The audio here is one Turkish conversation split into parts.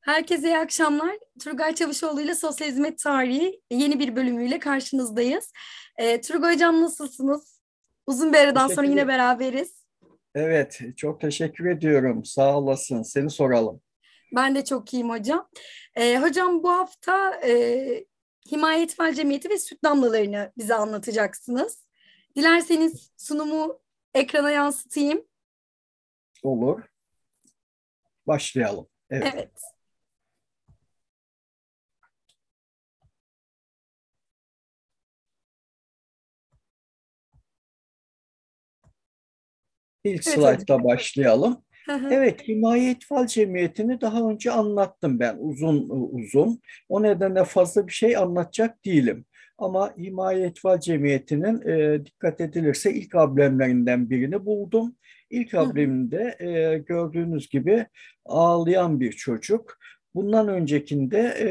Herkese iyi akşamlar. Turgay Çavuşoğlu ile Sosyal Hizmet Tarihi yeni bir bölümüyle karşınızdayız. Ee, Turgay Hocam nasılsınız? Uzun bir aradan sonra yine beraberiz. Evet, çok teşekkür ediyorum. Sağ olasın. Seni soralım. Ben de çok iyiyim hocam. Ee, hocam bu hafta e, Himayet Fel Cemiyeti ve süt damlalarını bize anlatacaksınız. Dilerseniz sunumu ekrana yansıtayım. Olur. Başlayalım. Evet. evet. İlk evet, slaytla başlayalım. evet, Himaye İtfal Cemiyeti'ni daha önce anlattım ben uzun uzun. O nedenle fazla bir şey anlatacak değilim. Ama Himaye İtfal Cemiyeti'nin e, dikkat edilirse ilk amblemlerinden birini buldum. İlk ambleminde e, gördüğünüz gibi ağlayan bir çocuk. Bundan öncekinde e,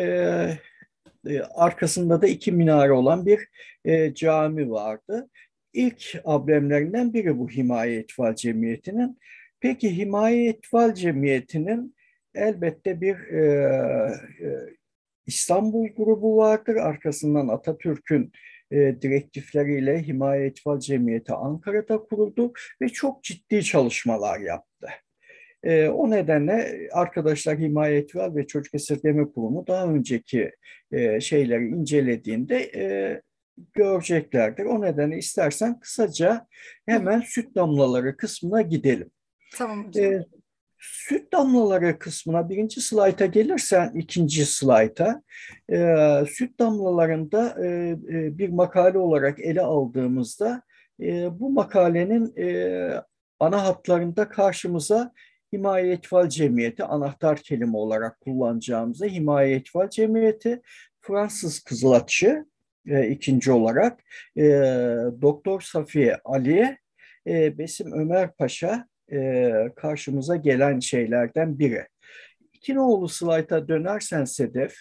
e, arkasında da iki minare olan bir e, cami vardı. İlk amblemlerinden biri bu Himaye İtfal Cemiyeti'nin. Peki Himaye İtfal Cemiyeti'nin elbette bir e, e, İstanbul grubu vardır. Arkasından Atatürk'ün e, direktifleriyle Himaye İtfal Cemiyeti Ankara'da kuruldu ve çok ciddi çalışmalar yaptı. E, o nedenle arkadaşlar Himaye İtfal ve Çocuk Esirgeme Kurumu daha önceki e, şeyleri incelediğinde e, göreceklerdir. O nedenle istersen kısaca hemen süt damlaları kısmına gidelim. Tamam hocam. Ee, süt damlaları kısmına birinci slayta gelirsen ikinci slayta e, süt damlalarında e, e, bir makale olarak ele aldığımızda e, bu makalenin e, ana hatlarında karşımıza Himaye Etfal Cemiyeti anahtar kelime olarak kullanacağımızda Himaye Etfal Cemiyeti Fransız Kızılatçı e, ikinci olarak e, Doktor Safiye Aliye e, Besim Ömer Paşa e, karşımıza gelen şeylerden biri. İkinoğlu slayta dönersen Sedef,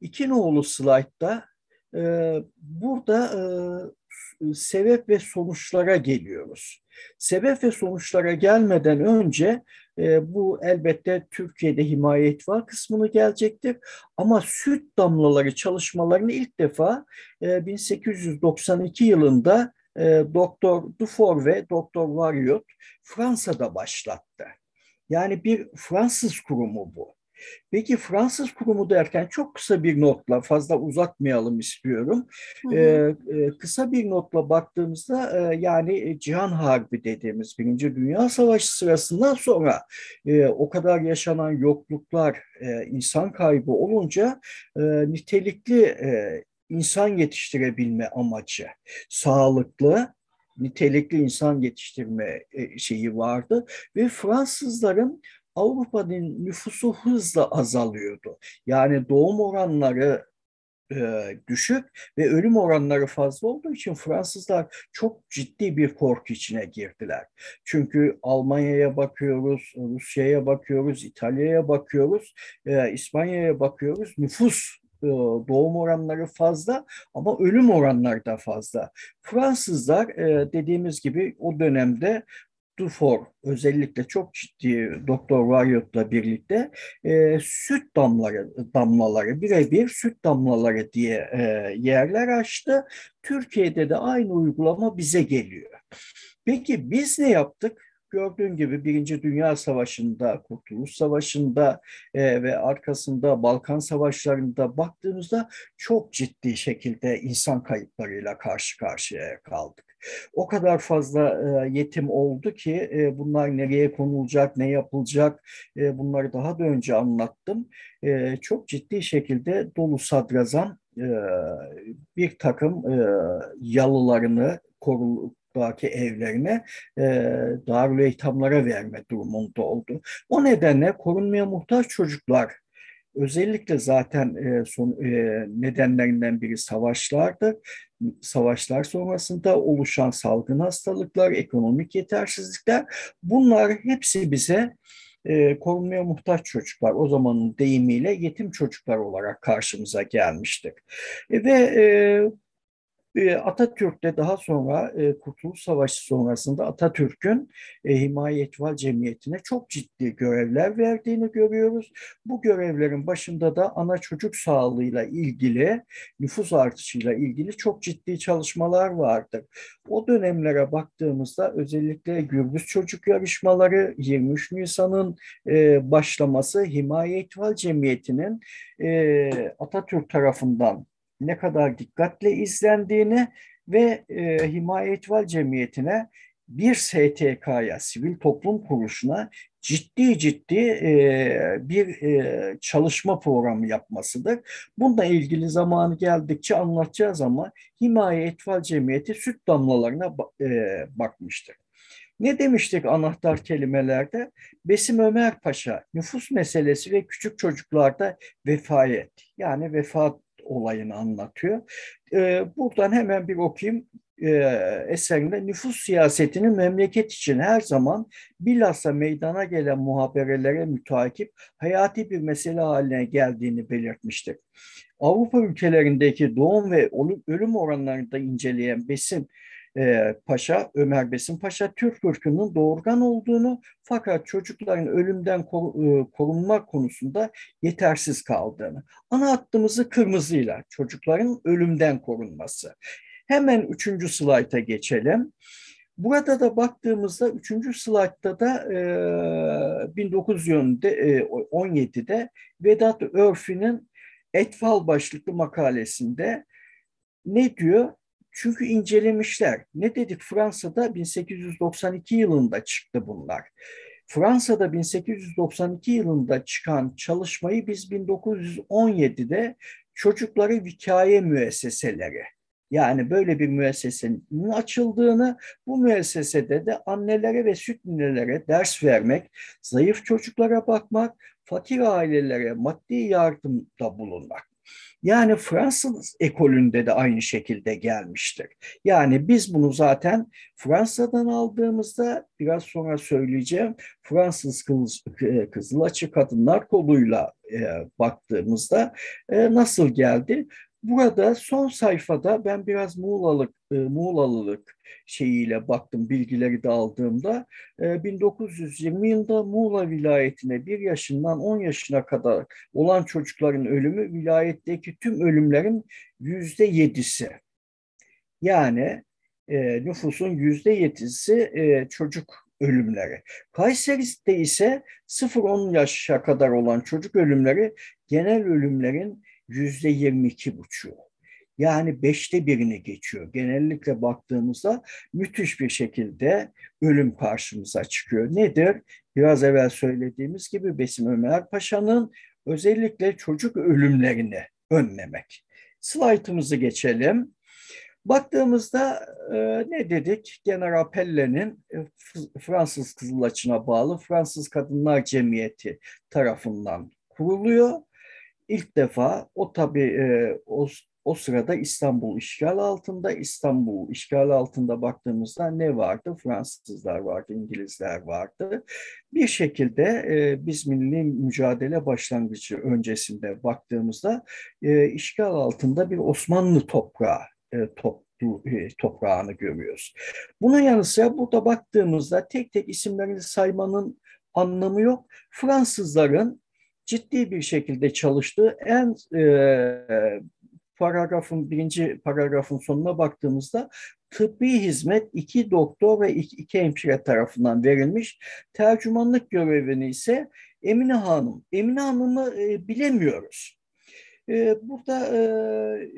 İkinoğlu slaytta e, burada e, sebep ve sonuçlara geliyoruz. Sebep ve sonuçlara gelmeden önce e, bu elbette Türkiye'de himayet var kısmını gelecektir. Ama süt damlaları çalışmalarını ilk defa e, 1892 yılında e, Doktor Dufour ve Doktor Variot Fransa'da başlattı. Yani bir Fransız kurumu bu. Peki Fransız kurumu derken çok kısa bir notla fazla uzatmayalım istiyorum. Hı hı. Ee, kısa bir notla baktığımızda e, yani Cihan Harbi dediğimiz Birinci Dünya Savaşı sırasından sonra e, o kadar yaşanan yokluklar, e, insan kaybı olunca e, nitelikli e, insan yetiştirebilme amacı, sağlıklı, nitelikli insan yetiştirme e, şeyi vardı ve Fransızların Avrupa'nın nüfusu hızla azalıyordu. Yani doğum oranları e, düşük ve ölüm oranları fazla olduğu için Fransızlar çok ciddi bir korku içine girdiler. Çünkü Almanya'ya bakıyoruz, Rusya'ya bakıyoruz, İtalya'ya bakıyoruz, e, İspanya'ya bakıyoruz. Nüfus e, doğum oranları fazla ama ölüm oranları da fazla. Fransızlar dediğimiz gibi o dönemde Dufour özellikle çok ciddi Doktor Wyatt'la birlikte e, süt damlaları, damlaları birebir süt damlaları diye e, yerler açtı. Türkiye'de de aynı uygulama bize geliyor. Peki biz ne yaptık? gördüğün gibi Birinci Dünya Savaşı'nda, Kurtuluş Savaşı'nda e, ve arkasında Balkan Savaşları'nda baktığımızda çok ciddi şekilde insan kayıplarıyla karşı karşıya kaldık. O kadar fazla e, yetim oldu ki e, bunlar nereye konulacak, ne yapılacak e, bunları daha da önce anlattım. E, çok ciddi şekilde dolu sadrazam e, bir takım e, yalılarını korul, daki evlerine e, darül eytamlara verme durumunda oldu. O nedenle korunmaya muhtaç çocuklar özellikle zaten e, son e, nedenlerinden biri savaşlardı. Savaşlar sonrasında oluşan salgın hastalıklar, ekonomik yetersizlikler bunlar hepsi bize e, korunmaya muhtaç çocuklar o zamanın deyimiyle yetim çocuklar olarak karşımıza gelmiştir. E, ve e, Atatürk'te daha sonra e, Kurtuluş Savaşı sonrasında Atatürk'ün e, Himaye Etval Cemiyeti'ne çok ciddi görevler verdiğini görüyoruz. Bu görevlerin başında da ana çocuk sağlığıyla ilgili, nüfus artışıyla ilgili çok ciddi çalışmalar vardır. O dönemlere baktığımızda özellikle Gürbüz Çocuk Yarışmaları, 23 Nisan'ın e, başlaması Himaye Etval Cemiyeti'nin e, Atatürk tarafından ne kadar dikkatle izlendiğini ve e, Himaye Etval Cemiyeti'ne bir STK'ya, sivil toplum kuruluşuna ciddi ciddi e, bir e, çalışma programı yapmasıdır. Bununla ilgili zamanı geldikçe anlatacağız ama Himaye Etval Cemiyeti süt damlalarına e, bakmıştır. Ne demiştik anahtar kelimelerde? Besim Ömer Paşa nüfus meselesi ve küçük çocuklarda vefayet yani vefat olayını anlatıyor. Ee, buradan hemen bir okuyayım e, eserinde nüfus siyasetinin memleket için her zaman bilhassa meydana gelen muhaberelere mütakip hayati bir mesele haline geldiğini belirtmiştir. Avrupa ülkelerindeki doğum ve ölüm oranlarını da inceleyen Besim e, Paşa, Ömer Besim Paşa Türk ırkının doğurgan olduğunu fakat çocukların ölümden kor, e, korunma konusunda yetersiz kaldığını. Ana hattımızı kırmızıyla çocukların ölümden korunması. Hemen üçüncü slayta geçelim. Burada da baktığımızda üçüncü slaytta da e, 1917'de e, Vedat Örfi'nin Etfal başlıklı makalesinde ne diyor? Çünkü incelemişler. Ne dedik Fransa'da 1892 yılında çıktı bunlar. Fransa'da 1892 yılında çıkan çalışmayı biz 1917'de çocukları vikaye müesseseleri yani böyle bir müessesenin açıldığını, bu müessesede de annelere ve süt ninelere ders vermek, zayıf çocuklara bakmak, fakir ailelere maddi yardımda bulunmak. Yani Fransız ekolünde de aynı şekilde gelmiştir. Yani biz bunu zaten Fransa'dan aldığımızda biraz sonra söyleyeceğim Fransız kız, e, Kızılaçı Kadınlar koluyla e, baktığımızda e, nasıl geldi? Burada son sayfada ben biraz Muğlalık, e, Muğlalılık şeyiyle baktım bilgileri de aldığımda. E, 1920 yılında Muğla vilayetine bir yaşından 10 yaşına kadar olan çocukların ölümü vilayetteki tüm ölümlerin yüzde yedisi. Yani e, nüfusun yüzde yedisi e, çocuk ölümleri. Kayseri'de ise 0-10 yaşa kadar olan çocuk ölümleri genel ölümlerin yüzde yirmi iki buçuğu. Yani beşte birini geçiyor. Genellikle baktığımızda müthiş bir şekilde ölüm karşımıza çıkıyor. Nedir? Biraz evvel söylediğimiz gibi Besim Ömer Paşa'nın özellikle çocuk ölümlerini önlemek. Slaytımızı geçelim. Baktığımızda e, ne dedik? General Pelle'nin e, Fransız Kızılaçına bağlı Fransız Kadınlar Cemiyeti tarafından kuruluyor ilk defa o tabii e, o, o sırada İstanbul işgal altında. İstanbul işgal altında baktığımızda ne vardı? Fransızlar vardı, İngilizler vardı. Bir şekilde e, biz milli mücadele başlangıcı öncesinde baktığımızda e, işgal altında bir Osmanlı toprağı top, e, toprağını görüyoruz. Bunun yanı sıra burada baktığımızda tek tek isimlerini saymanın anlamı yok. Fransızların ciddi bir şekilde çalıştığı en e, paragrafın birinci paragrafın sonuna baktığımızda tıbbi hizmet iki doktor ve iki, iki hemşire tarafından verilmiş. Tercümanlık görevini ise Emine Hanım. Emine Hanım'ı e, bilemiyoruz. Ee, burada e,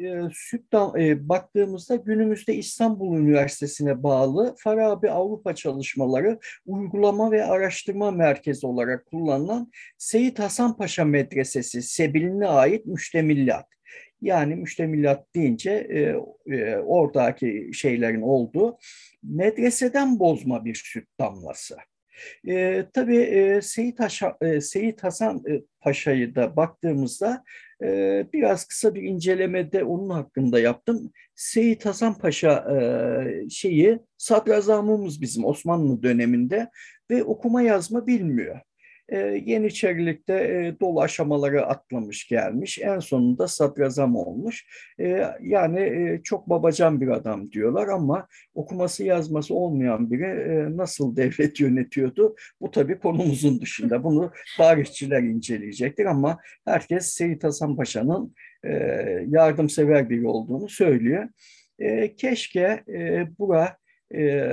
e, SÜP'ten e, baktığımızda günümüzde İstanbul Üniversitesi'ne bağlı Farabi Avrupa Çalışmaları Uygulama ve Araştırma Merkezi olarak kullanılan Seyit Hasan Paşa Medresesi Sebiline ait müştemillat. Yani müştemillat deyince e, e, oradaki şeylerin olduğu medreseden bozma bir süt damlası. E, tabii e, Seyit, Haşa, e, Seyit Hasan e, Paşa'yı da baktığımızda e, biraz kısa bir incelemede onun hakkında yaptım. Seyit Hasan Paşa e, şeyi sadrazamımız bizim Osmanlı döneminde ve okuma yazma bilmiyor. E, Yeniçerilikte e, dolu aşamaları atlamış gelmiş. En sonunda sadrazam olmuş. E, yani e, çok babacan bir adam diyorlar ama okuması yazması olmayan biri e, nasıl devlet yönetiyordu? Bu tabii konumuzun dışında. Bunu tarihçiler inceleyecektir ama herkes Seyit Hasan Paşa'nın e, yardımsever biri olduğunu söylüyor. E, keşke e, bura e,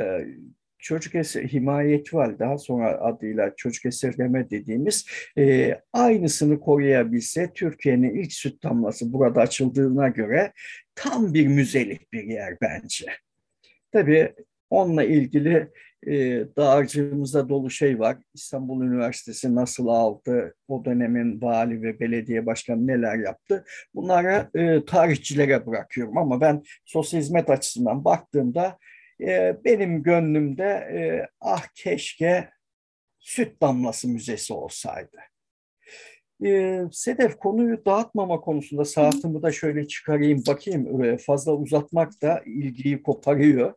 çocuk eser, himayetval daha sonra adıyla çocuk esirgeme dediğimiz e, aynısını koruyabilse Türkiye'nin ilk süt damlası burada açıldığına göre tam bir müzelik bir yer bence. Tabii onunla ilgili e, dağarcığımızda dolu şey var. İstanbul Üniversitesi nasıl aldı, o dönemin vali ve belediye başkanı neler yaptı. Bunları e, tarihçilere bırakıyorum ama ben sosyal hizmet açısından baktığımda e, benim gönlümde e, ah keşke süt damlası müzesi olsaydı. E, Sedef konuyu dağıtmama konusunda saatimi da şöyle çıkarayım bakayım e, fazla uzatmak da ilgiyi koparıyor.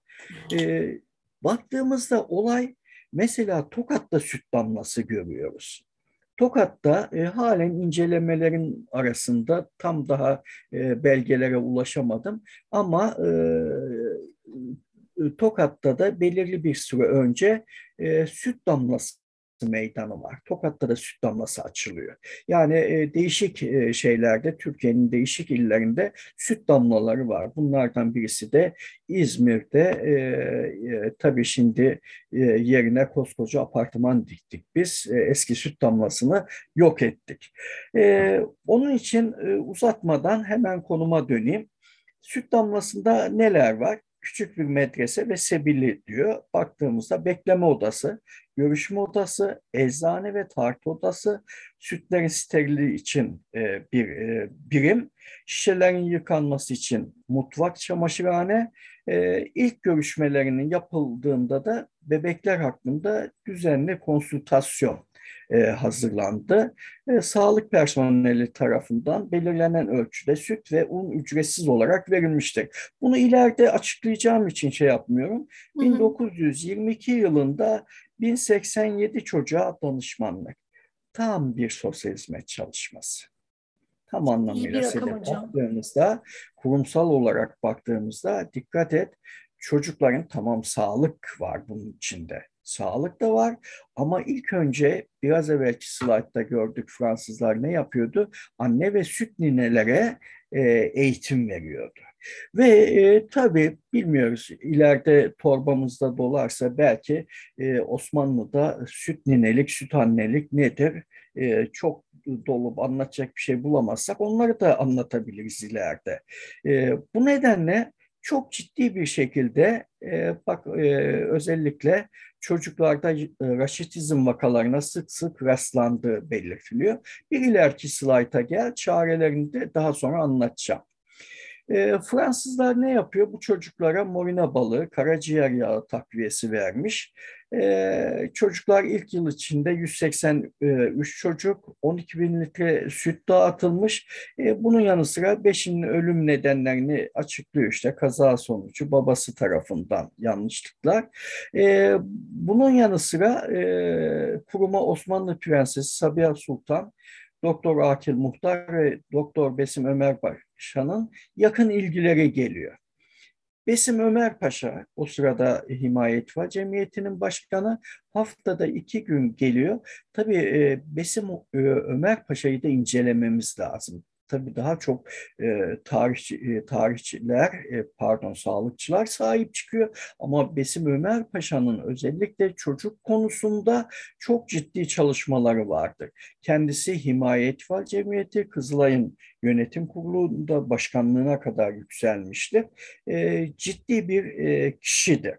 Baktığımızda olay mesela Tokat'ta süt damlası görüyoruz. Tokat'ta e, halen incelemelerin arasında tam daha e, belgelere ulaşamadım ama e, Tokat'ta da belirli bir süre önce e, süt damlası meydanı var. Tokat'ta da süt damlası açılıyor. Yani e, değişik e, şeylerde, Türkiye'nin değişik illerinde süt damlaları var. Bunlardan birisi de İzmir'de. E, e, tabii şimdi e, yerine koskoca apartman diktik biz. E, eski süt damlasını yok ettik. E, onun için e, uzatmadan hemen konuma döneyim. Süt damlasında neler var? Küçük bir medrese ve sebili diyor. Baktığımızda bekleme odası, görüşme odası, eczane ve tartı odası, sütlerin sterili için e, bir e, birim, şişelerin yıkanması için mutfak, çamaşırhane, e, ilk görüşmelerinin yapıldığında da bebekler hakkında düzenli konsültasyon e, hazırlandı. E, sağlık personeli tarafından belirlenen ölçüde süt ve un ücretsiz olarak verilmiştir. Bunu ileride açıklayacağım için şey yapmıyorum. Hı hı. 1922 yılında 1087 çocuğa danışmanlık. Tam bir sosyal hizmet çalışması. Tam anlamıyla sebep baktığımızda, kurumsal olarak baktığımızda dikkat et çocukların tamam sağlık var bunun içinde sağlık da var. Ama ilk önce biraz evvelki slaytta gördük Fransızlar ne yapıyordu? Anne ve süt ninelere e, eğitim veriyordu. Ve e, tabii bilmiyoruz ileride torbamızda dolarsa belki e, Osmanlı'da süt ninelik, süt annelik nedir? E, çok dolup anlatacak bir şey bulamazsak onları da anlatabiliriz ileride. E, bu nedenle çok ciddi bir şekilde e, bak e, özellikle çocuklarda e, raşitizm vakalarına sık sık rastlandığı belirtiliyor. Bir ileriki slayta gel, çarelerini de daha sonra anlatacağım. E, Fransızlar ne yapıyor? Bu çocuklara morina balığı, karaciğer yağı takviyesi vermiş. E, çocuklar ilk yıl içinde 183 çocuk, 12 bin litre süt dağıtılmış. E, bunun yanı sıra 5'inin ölüm nedenlerini açıklıyor işte kaza sonucu babası tarafından yanlışlıklar. E, bunun yanı sıra e, kuruma Osmanlı Prensesi Sabiha Sultan Doktor Akil Muhtar ve Doktor Besim Ömer Paşa'nın yakın ilgileri geliyor. Besim Ömer Paşa o sırada Himayet Var Cemiyeti'nin başkanı haftada iki gün geliyor. Tabii e, Besim e, Ömer Paşa'yı da incelememiz lazım tabii daha çok e, tarihçi, e, tarihçiler, e, pardon sağlıkçılar sahip çıkıyor. Ama Besim Ömer Paşa'nın özellikle çocuk konusunda çok ciddi çalışmaları vardır. Kendisi Himayet Val Cemiyeti, Kızılay'ın yönetim kurulunda başkanlığına kadar yükselmiştir. E, ciddi bir e, kişidir.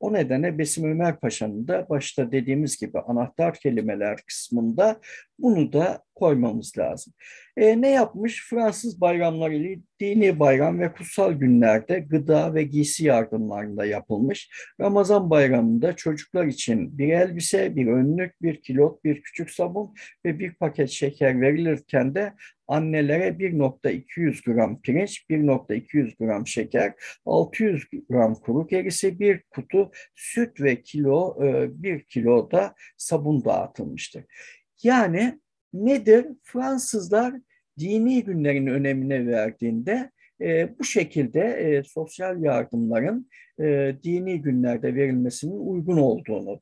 O nedenle Besim Ömer Paşa'nın da başta dediğimiz gibi anahtar kelimeler kısmında Bunu da koymamız lazım. E, ne yapmış? Fransız bayramları dini bayram ve kutsal günlerde gıda ve giysi yardımlarında yapılmış. Ramazan bayramında çocuklar için bir elbise, bir önlük, bir kilot, bir küçük sabun ve bir paket şeker verilirken de annelere 1.200 gram pirinç, 1.200 gram şeker, 600 gram kuru gerisi, bir kutu süt ve kilo, e, bir kilo da sabun dağıtılmıştır. Yani nedir? Fransızlar dini günlerin önemine verdiğinde e, bu şekilde e, sosyal yardımların e, dini günlerde verilmesinin uygun olduğunu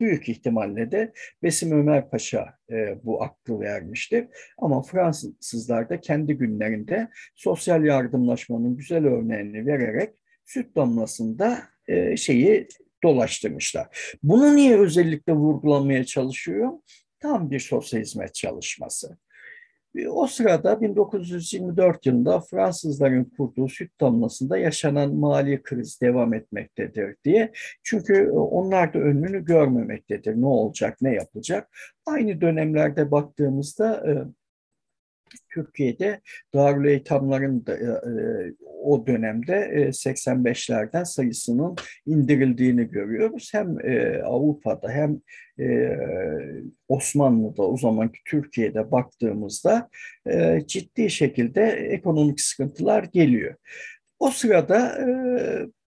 büyük ihtimalle de Besim Ömer Paşa e, bu aklı vermiştir. Ama Fransızlar da kendi günlerinde sosyal yardımlaşmanın güzel örneğini vererek süt damlasında e, şeyi dolaştırmışlar. Bunu niye özellikle vurgulamaya çalışıyor? Tam bir sosyal hizmet çalışması. O sırada 1924 yılında Fransızların kurduğu süt damlasında yaşanan mali kriz devam etmektedir diye. Çünkü e, onlar da önünü görmemektedir. Ne olacak, ne yapacak? Aynı dönemlerde baktığımızda e, Türkiye'de Darül Eytamların da, e, e o dönemde e, 85'lerden sayısının indirildiğini görüyoruz. Hem e, Avrupa'da hem e, Osmanlı'da o zamanki Türkiye'de baktığımızda e, ciddi şekilde ekonomik sıkıntılar geliyor. O sırada e,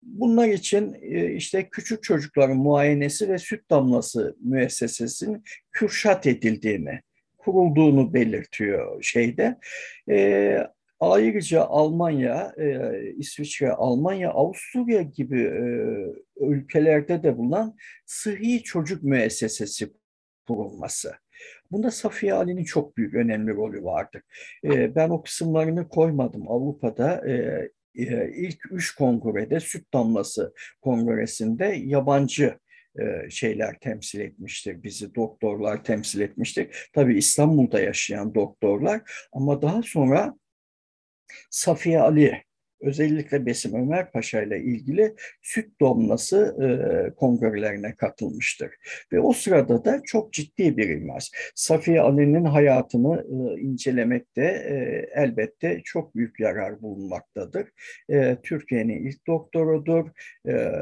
bunlar için e, işte küçük çocukların muayenesi ve süt damlası müessesesinin kürşat edildiğini kurulduğunu belirtiyor şeyde. E, ayrıca Almanya, e, İsviçre, Almanya, Avusturya gibi e, ülkelerde de bulunan sıhhi çocuk müessesesi kurulması. Bunda Safiye Ali'nin çok büyük önemli rolü vardı. E, ben o kısımlarını koymadım. Avrupa'da e, e, ilk üç kongrede süt damlası kongresinde yabancı şeyler temsil etmiştir. Bizi doktorlar temsil etmiştir. Tabii İstanbul'da yaşayan doktorlar ama daha sonra Safiye Ali özellikle Besim Ömer Paşa ile ilgili süt domlası e, kongrelerine katılmıştır. Ve o sırada da çok ciddi bir imaj. Safiye Ali'nin hayatını e, incelemekte e, elbette çok büyük yarar bulunmaktadır. E, Türkiye'nin ilk doktorudur. E,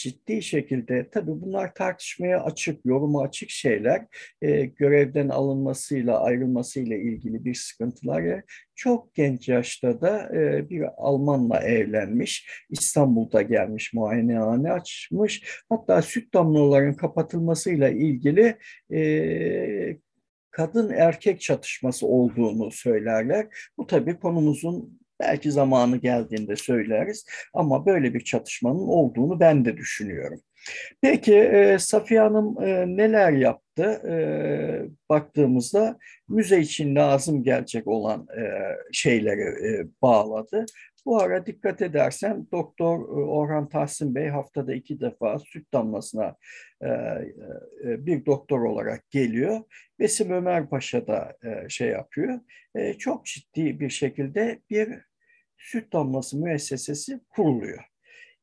ciddi şekilde tabii bunlar tartışmaya açık, yoruma açık şeyler. E, görevden alınmasıyla, ayrılmasıyla ilgili bir sıkıntılar. Çok genç yaşta da e, bir Almanla evlenmiş, İstanbul'da gelmiş, muayenehane açmış. Hatta süt damlaların kapatılmasıyla ilgili e, kadın erkek çatışması olduğunu söylerler. Bu tabii konumuzun Belki zamanı geldiğinde söyleriz ama böyle bir çatışmanın olduğunu ben de düşünüyorum. Peki e, Safiye Hanım e, neler yaptı? E, baktığımızda müze için lazım gelecek olan e, şeyleri e, bağladı. Bu ara dikkat edersen Doktor e, Orhan Tahsin Bey haftada iki defa süt damlasına e, e, bir doktor olarak geliyor. Besim Ömer Paşa da e, şey yapıyor. E, çok ciddi bir şekilde bir süt damlası müessesesi kuruluyor.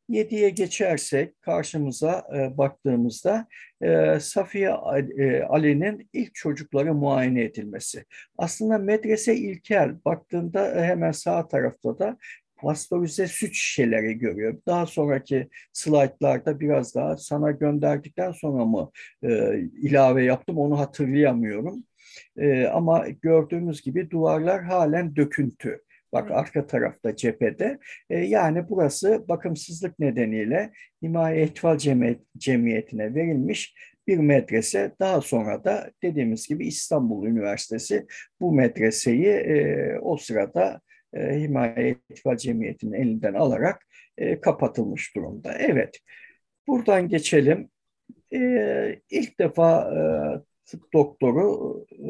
7'ye geçersek karşımıza e, baktığımızda e, Safiye e, Ali'nin ilk çocukları muayene edilmesi. Aslında medrese ilkel baktığında e, hemen sağ tarafta da pastörize süt şişeleri görüyor. Daha sonraki slaytlarda biraz daha sana gönderdikten sonra mı e, ilave yaptım onu hatırlayamıyorum. E, ama gördüğümüz gibi duvarlar halen döküntü. Bak arka tarafta cephede. E, yani burası bakımsızlık nedeniyle Himaye Etfal Cemiyeti'ne verilmiş bir medrese. Daha sonra da dediğimiz gibi İstanbul Üniversitesi bu medreseyi e, o sırada e, Himaye Etfal Cemiyeti'nin elinden alarak e, kapatılmış durumda. Evet, buradan geçelim. E, ilk defa e, tıp doktoru e,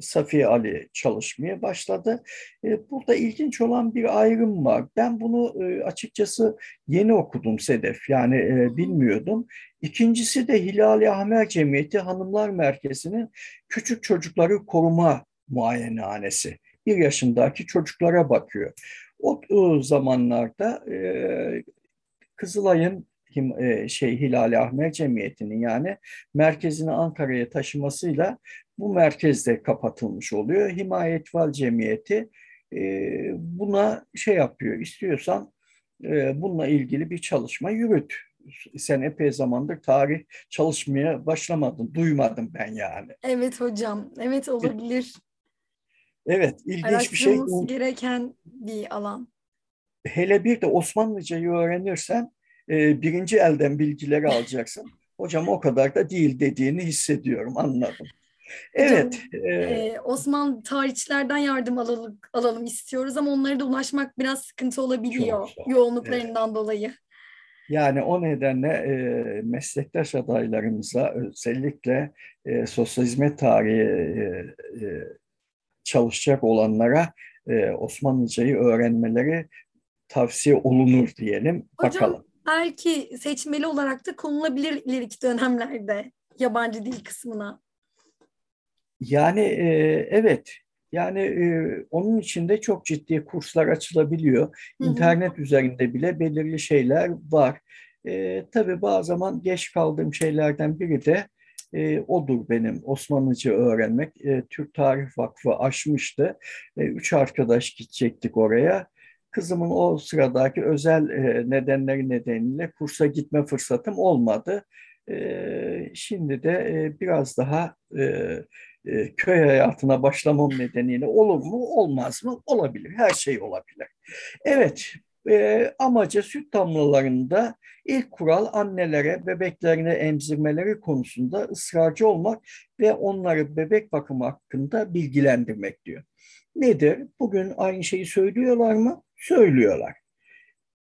Safiye Ali çalışmaya başladı. E, burada ilginç olan bir ayrım var. Ben bunu e, açıkçası yeni okudum Sedef. Yani e, bilmiyordum. İkincisi de Hilali Ahmer Cemiyeti Hanımlar Merkezi'nin küçük çocukları koruma muayenehanesi. Bir yaşındaki çocuklara bakıyor. O zamanlarda Kızılay'ın şey Hilali Ahmer Cemiyeti'nin yani merkezini Ankara'ya taşımasıyla bu merkezde kapatılmış oluyor. Himaye İtfal Cemiyeti e, buna şey yapıyor. İstiyorsan e, bununla ilgili bir çalışma yürüt. Sen epey zamandır tarih çalışmaya başlamadın. Duymadım ben yani. Evet hocam. Evet olabilir. Evet, ilginç bir şey. gereken bir alan. Hele bir de Osmanlıcayı öğrenirsen e, birinci elden bilgileri alacaksın. Hocam o kadar da değil dediğini hissediyorum, anladım. Evet. E, e, Osmanlı tarihçilerden yardım alalım, alalım istiyoruz ama onlara da ulaşmak biraz sıkıntı olabiliyor yoğunluklarından evet. dolayı. Yani o nedenle e, meslektaş adaylarımıza özellikle e, sosyal hizmet tarihi e, e, çalışacak olanlara e, Osmanlıcayı öğrenmeleri tavsiye olunur diyelim. Hocam, Bakalım. belki seçmeli olarak da konulabilir ileriki dönemlerde yabancı dil kısmına. Yani e, evet yani e, onun içinde çok ciddi kurslar açılabiliyor. Hı hı. İnternet üzerinde bile belirli şeyler var. E, tabii bazı zaman geç kaldığım şeylerden biri de e, odur benim Osmanlıca öğrenmek. E, Türk Tarih Vakfı açmıştı. E, üç arkadaş gidecektik oraya. Kızımın o sıradaki özel e, nedenleri nedeniyle kursa gitme fırsatım olmadı. E, şimdi de e, biraz daha e, e, köy hayatına başlamam nedeniyle olur mu olmaz mı olabilir her şey olabilir. Evet e, amacı süt damlalarında ilk kural annelere bebeklerine emzirmeleri konusunda ısrarcı olmak ve onları bebek bakımı hakkında bilgilendirmek diyor. Nedir? Bugün aynı şeyi söylüyorlar mı? Söylüyorlar.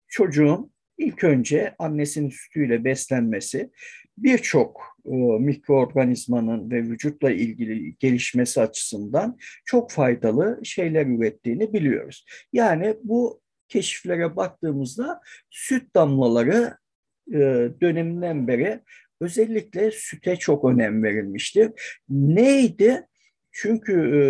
Çocuğun ilk önce annesinin sütüyle beslenmesi birçok e, mikroorganizmanın ve vücutla ilgili gelişmesi açısından çok faydalı şeyler ürettiğini biliyoruz. Yani bu keşiflere baktığımızda süt damlaları e, döneminden beri özellikle süte çok önem verilmiştir. Neydi? Çünkü e,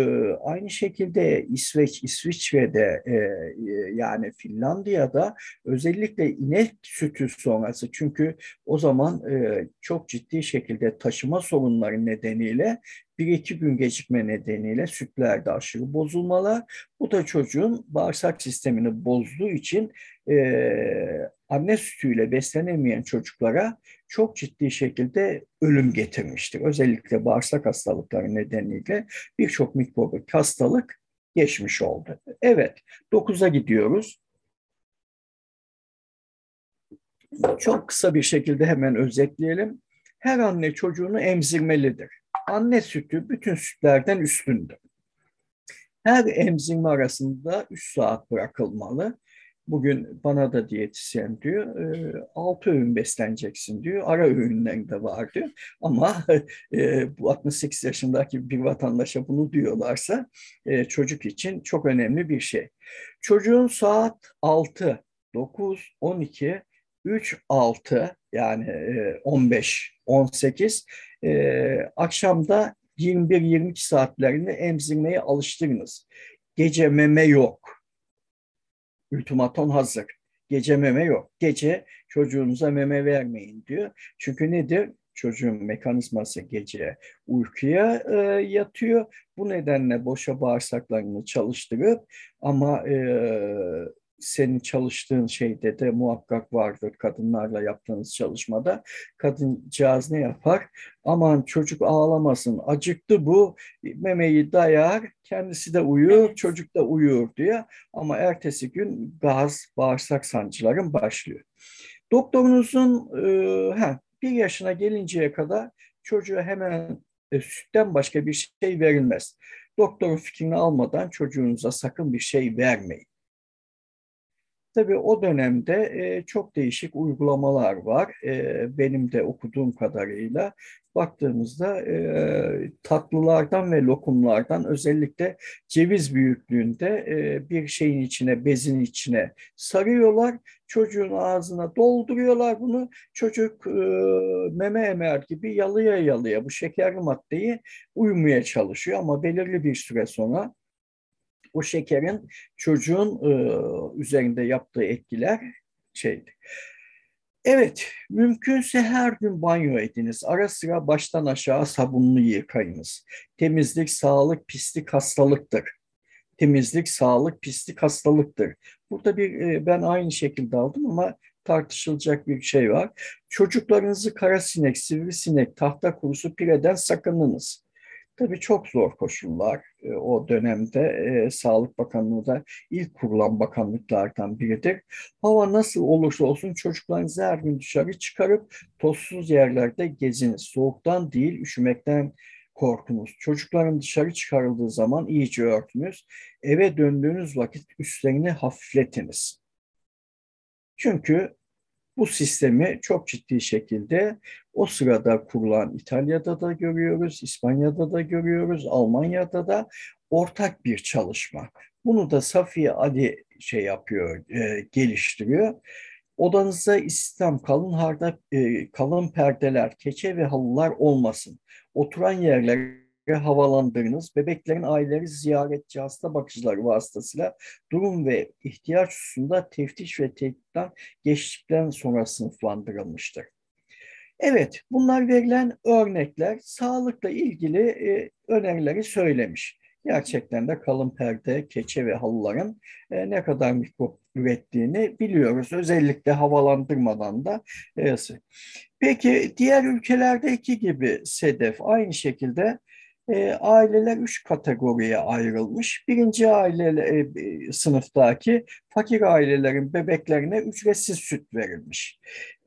aynı şekilde İsveç, İsviçre'de e, e, yani Finlandiya'da özellikle inek sütü sonrası çünkü o zaman e, çok ciddi şekilde taşıma sorunları nedeniyle bir iki gün gecikme nedeniyle sütlerde aşırı bozulmalar. Bu da çocuğun bağırsak sistemini bozduğu için e, anne sütüyle beslenemeyen çocuklara çok ciddi şekilde ölüm getirmiştir. Özellikle bağırsak hastalıkları nedeniyle birçok mikrobik hastalık geçmiş oldu. Evet, 9'a gidiyoruz. Çok kısa bir şekilde hemen özetleyelim. Her anne çocuğunu emzirmelidir. Anne sütü bütün sütlerden üstündür. Her emzirme arasında 3 saat bırakılmalı. Bugün bana da diyetisyen diyor, e, altı öğün besleneceksin diyor. Ara öğünler de var diyor. Ama e, bu 68 yaşındaki bir vatandaşa bunu diyorlarsa e, çocuk için çok önemli bir şey. Çocuğun saat 6, 9, 12, 3, 6 yani 15, 18 akşamda 21-22 saatlerini emzirmeye alıştırınız. Gece meme yok ultimaton hazır. Gece meme yok. Gece çocuğunuza meme vermeyin diyor. Çünkü nedir? Çocuğun mekanizması gece uykuya e, yatıyor. Bu nedenle boşa bağırsaklarını çalıştırıp ama e, senin çalıştığın şeyde de muhakkak vardır kadınlarla yaptığınız çalışmada. Kadıncağız ne yapar? Aman çocuk ağlamasın, acıktı bu, memeyi dayar, kendisi de uyur, çocuk da uyur diyor. Ama ertesi gün gaz, bağırsak sancıların başlıyor. Doktorunuzun e, ha, bir yaşına gelinceye kadar çocuğa hemen e, sütten başka bir şey verilmez. Doktorun fikrini almadan çocuğunuza sakın bir şey vermeyin. Tabii o dönemde e, çok değişik uygulamalar var. E, benim de okuduğum kadarıyla baktığımızda e, tatlılardan ve lokumlardan özellikle ceviz büyüklüğünde e, bir şeyin içine, bezin içine sarıyorlar. Çocuğun ağzına dolduruyorlar bunu. Çocuk e, meme emer gibi yalıya yalıya bu şekerli maddeyi uyumaya çalışıyor ama belirli bir süre sonra o şekerin çocuğun e, üzerinde yaptığı etkiler şeydi. Evet, mümkünse her gün banyo ediniz. Ara sıra baştan aşağı sabunlu yıkayınız. Temizlik, sağlık, pislik hastalıktır. Temizlik, sağlık, pislik hastalıktır. Burada bir e, ben aynı şekilde aldım ama tartışılacak bir şey var. Çocuklarınızı kara sinek, sivrisinek, tahta kurusu, pireden sakınınız. Tabii çok zor koşullar e, o dönemde e, Sağlık Bakanlığı da ilk kurulan bakanlıklardan biridir. Hava nasıl olursa olsun çocuklarınızı her gün dışarı çıkarıp tozsuz yerlerde geziniz. Soğuktan değil, üşümekten korkunuz. Çocukların dışarı çıkarıldığı zaman iyice örtünüz. Eve döndüğünüz vakit üstlerini hafifletiniz. Çünkü bu sistemi çok ciddi şekilde o sırada kurulan İtalya'da da görüyoruz, İspanya'da da görüyoruz, Almanya'da da ortak bir çalışma. Bunu da Safiye Ali şey yapıyor, e, geliştiriyor. Odanızda İslam kalın harda e, kalın perdeler, keçe ve halılar olmasın. Oturan yerler havalandırınız. Bebeklerin aileleri ziyaretçi hasta bakıcıları vasıtasıyla durum ve ihtiyaç hususunda teftiş ve tehditten geçtikten sonra sınıflandırılmıştır. Evet, bunlar verilen örnekler sağlıkla ilgili e, önerileri söylemiş. Gerçekten de kalın perde, keçe ve halıların e, ne kadar mikrop ürettiğini biliyoruz. Özellikle havalandırmadan da. E, Peki diğer ülkelerdeki gibi SEDEF aynı şekilde e, aileler üç kategoriye ayrılmış. Birinci aile e, sınıftaki fakir ailelerin bebeklerine ücretsiz süt verilmiş.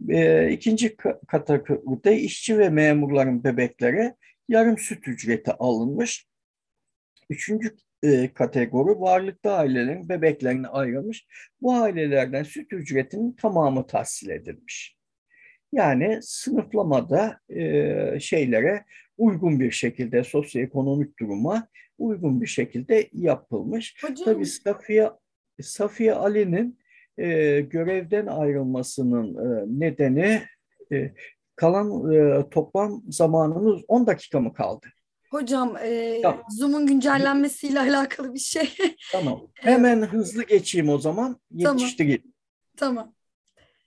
E, ikinci kategoride işçi ve memurların bebekleri yarım süt ücreti alınmış. Üçüncü e, kategori varlıklı ailelerin bebeklerine ayrılmış. Bu ailelerden süt ücretinin tamamı tahsil edilmiş. Yani sınıflamada e, şeylere uygun bir şekilde sosyoekonomik duruma uygun bir şekilde yapılmış. Hocam. Tabii Safiye, Safiye Ali'nin e, görevden ayrılmasının e, nedeni e, kalan e, toplam zamanımız 10 dakika mı kaldı? Hocam e, tamam. Zoom'un güncellenmesiyle alakalı bir şey. Tamam. Hemen hızlı geçeyim o zaman. Yetiştireyim. Tamam. tamam.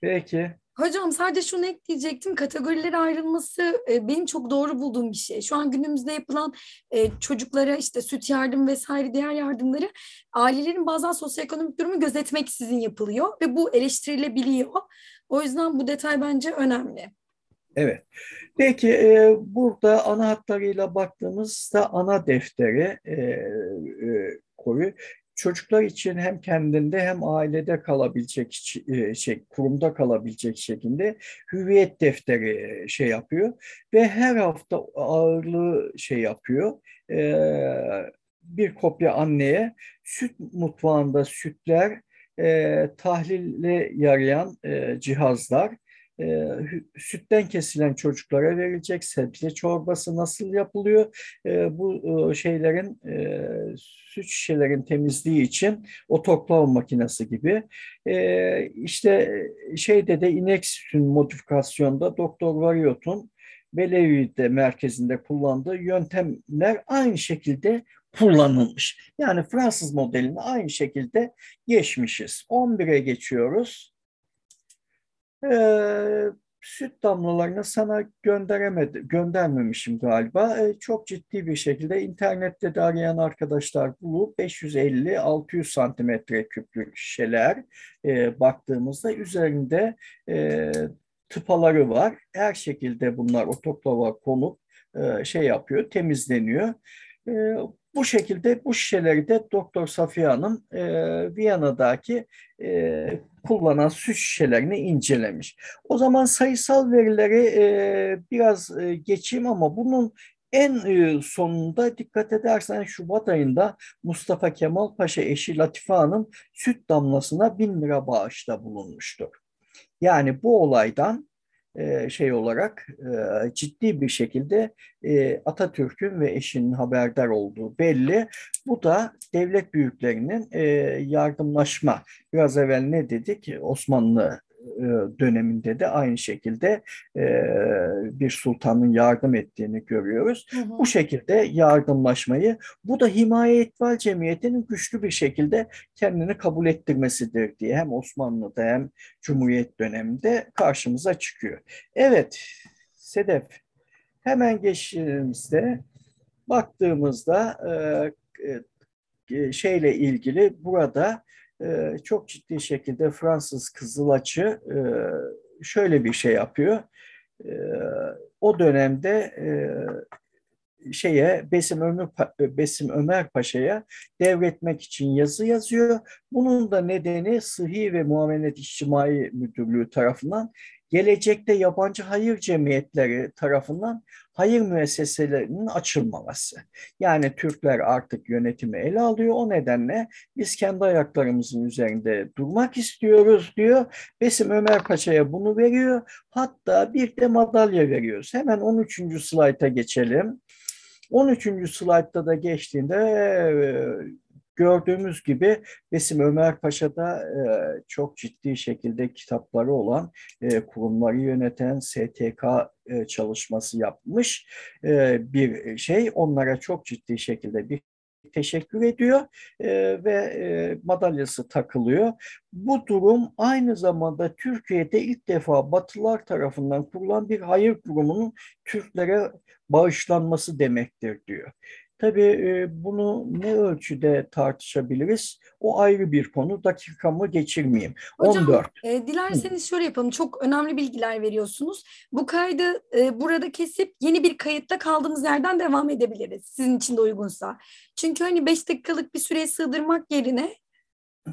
Peki. Hocam sadece şunu ekleyecektim. Kategorilere ayrılması e, benim çok doğru bulduğum bir şey. Şu an günümüzde yapılan e, çocuklara işte süt yardım vesaire diğer yardımları ailelerin bazen sosyoekonomik durumu gözetmeksizin yapılıyor ve bu eleştirilebiliyor. O yüzden bu detay bence önemli. Evet. Peki e, burada ana hatlarıyla baktığımızda ana defteri e, e, koyu çocuklar için hem kendinde hem ailede kalabilecek e, şey kurumda kalabilecek şekilde hüviyet defteri e, şey yapıyor ve her hafta ağırlığı şey yapıyor. E, bir kopya anneye süt mutfağında sütler, tahlille yarayan cihazlar e, sütten kesilen çocuklara verilecek sebze çorbası nasıl yapılıyor? E, bu e, şeylerin e, süt şişelerin temizliği için otoklav makinesi gibi. E, işte şeyde de inek sütün modifikasyonda Doktor Variot'un Belleville'de merkezinde kullandığı yöntemler aynı şekilde kullanılmış. Yani Fransız modelini aynı şekilde geçmişiz. 11'e geçiyoruz. Ee, süt damlalarını sana gönderemedi, göndermemişim galiba. Ee, çok ciddi bir şekilde internette de arayan arkadaşlar bulup 550-600 santimetre küplük şişeler e, baktığımızda üzerinde e, tıpaları var. Her şekilde bunlar otoklava konup e, şey yapıyor, temizleniyor. E, bu şekilde bu şişeleri de Doktor Safiye Hanım e, Viyana'daki e, kullanan süt şişelerini incelemiş. O zaman sayısal verileri e, biraz e, geçeyim ama bunun en e, sonunda dikkat edersen Şubat ayında Mustafa Kemal Paşa eşi Latife Hanım süt damlasına bin lira bağışta bulunmuştur. Yani bu olaydan şey olarak e, ciddi bir şekilde e, Atatürk'ün ve eşinin haberdar olduğu belli. Bu da devlet büyüklerinin yardımlaşma. Biraz evvel ne dedik? Osmanlı döneminde de aynı şekilde bir sultanın yardım ettiğini görüyoruz. Hı hı. Bu şekilde yardımlaşmayı, bu da himaye etval cemiyetinin güçlü bir şekilde kendini kabul ettirmesidir diye hem Osmanlı'da hem Cumhuriyet döneminde karşımıza çıkıyor. Evet, Sedef, hemen geçtiğimizde baktığımızda şeyle ilgili burada e, çok ciddi şekilde Fransız Kızılaçı e, şöyle bir şey yapıyor. E, o dönemde e, şeye Besim Ömer Besim Ömer Paşa'ya devretmek için yazı yazıyor. Bunun da nedeni Sıhhi ve Muamelet İçtimai Müdürlüğü tarafından gelecekte yabancı hayır cemiyetleri tarafından hayır müesseselerinin açılmaması. Yani Türkler artık yönetimi ele alıyor. O nedenle biz kendi ayaklarımızın üzerinde durmak istiyoruz diyor. Besim Ömer Paşa'ya bunu veriyor. Hatta bir de madalya veriyoruz. Hemen 13. slayta geçelim. 13. slaytta da geçtiğinde Gördüğümüz gibi Besim Ömer Paşa da e, çok ciddi şekilde kitapları olan e, kurumları yöneten STK e, çalışması yapmış e, bir şey. Onlara çok ciddi şekilde bir teşekkür ediyor e, ve e, madalyası takılıyor. Bu durum aynı zamanda Türkiye'de ilk defa Batılar tarafından kurulan bir hayır kurumunun Türklere bağışlanması demektir diyor. Tabii bunu ne ölçüde tartışabiliriz? O ayrı bir konu. Dakikamı geçirmeyeyim. Hocam, 14. E, dilerseniz Hı. şöyle yapalım. Çok önemli bilgiler veriyorsunuz. Bu kaydı e, burada kesip yeni bir kayıtta kaldığımız yerden devam edebiliriz. Sizin için de uygunsa. Çünkü hani 5 dakikalık bir süreye sığdırmak yerine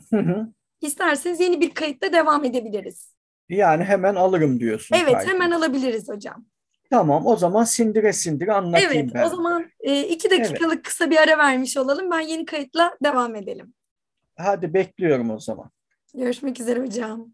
Hı isterseniz yeni bir kayıtta devam edebiliriz. Yani hemen alırım diyorsun. Evet kaydı. hemen alabiliriz hocam. Tamam o zaman sindire sindire anlatayım evet, ben. Evet o zaman e, iki dakikalık evet. kısa bir ara vermiş olalım. Ben yeni kayıtla devam edelim. Hadi bekliyorum o zaman. Görüşmek üzere hocam.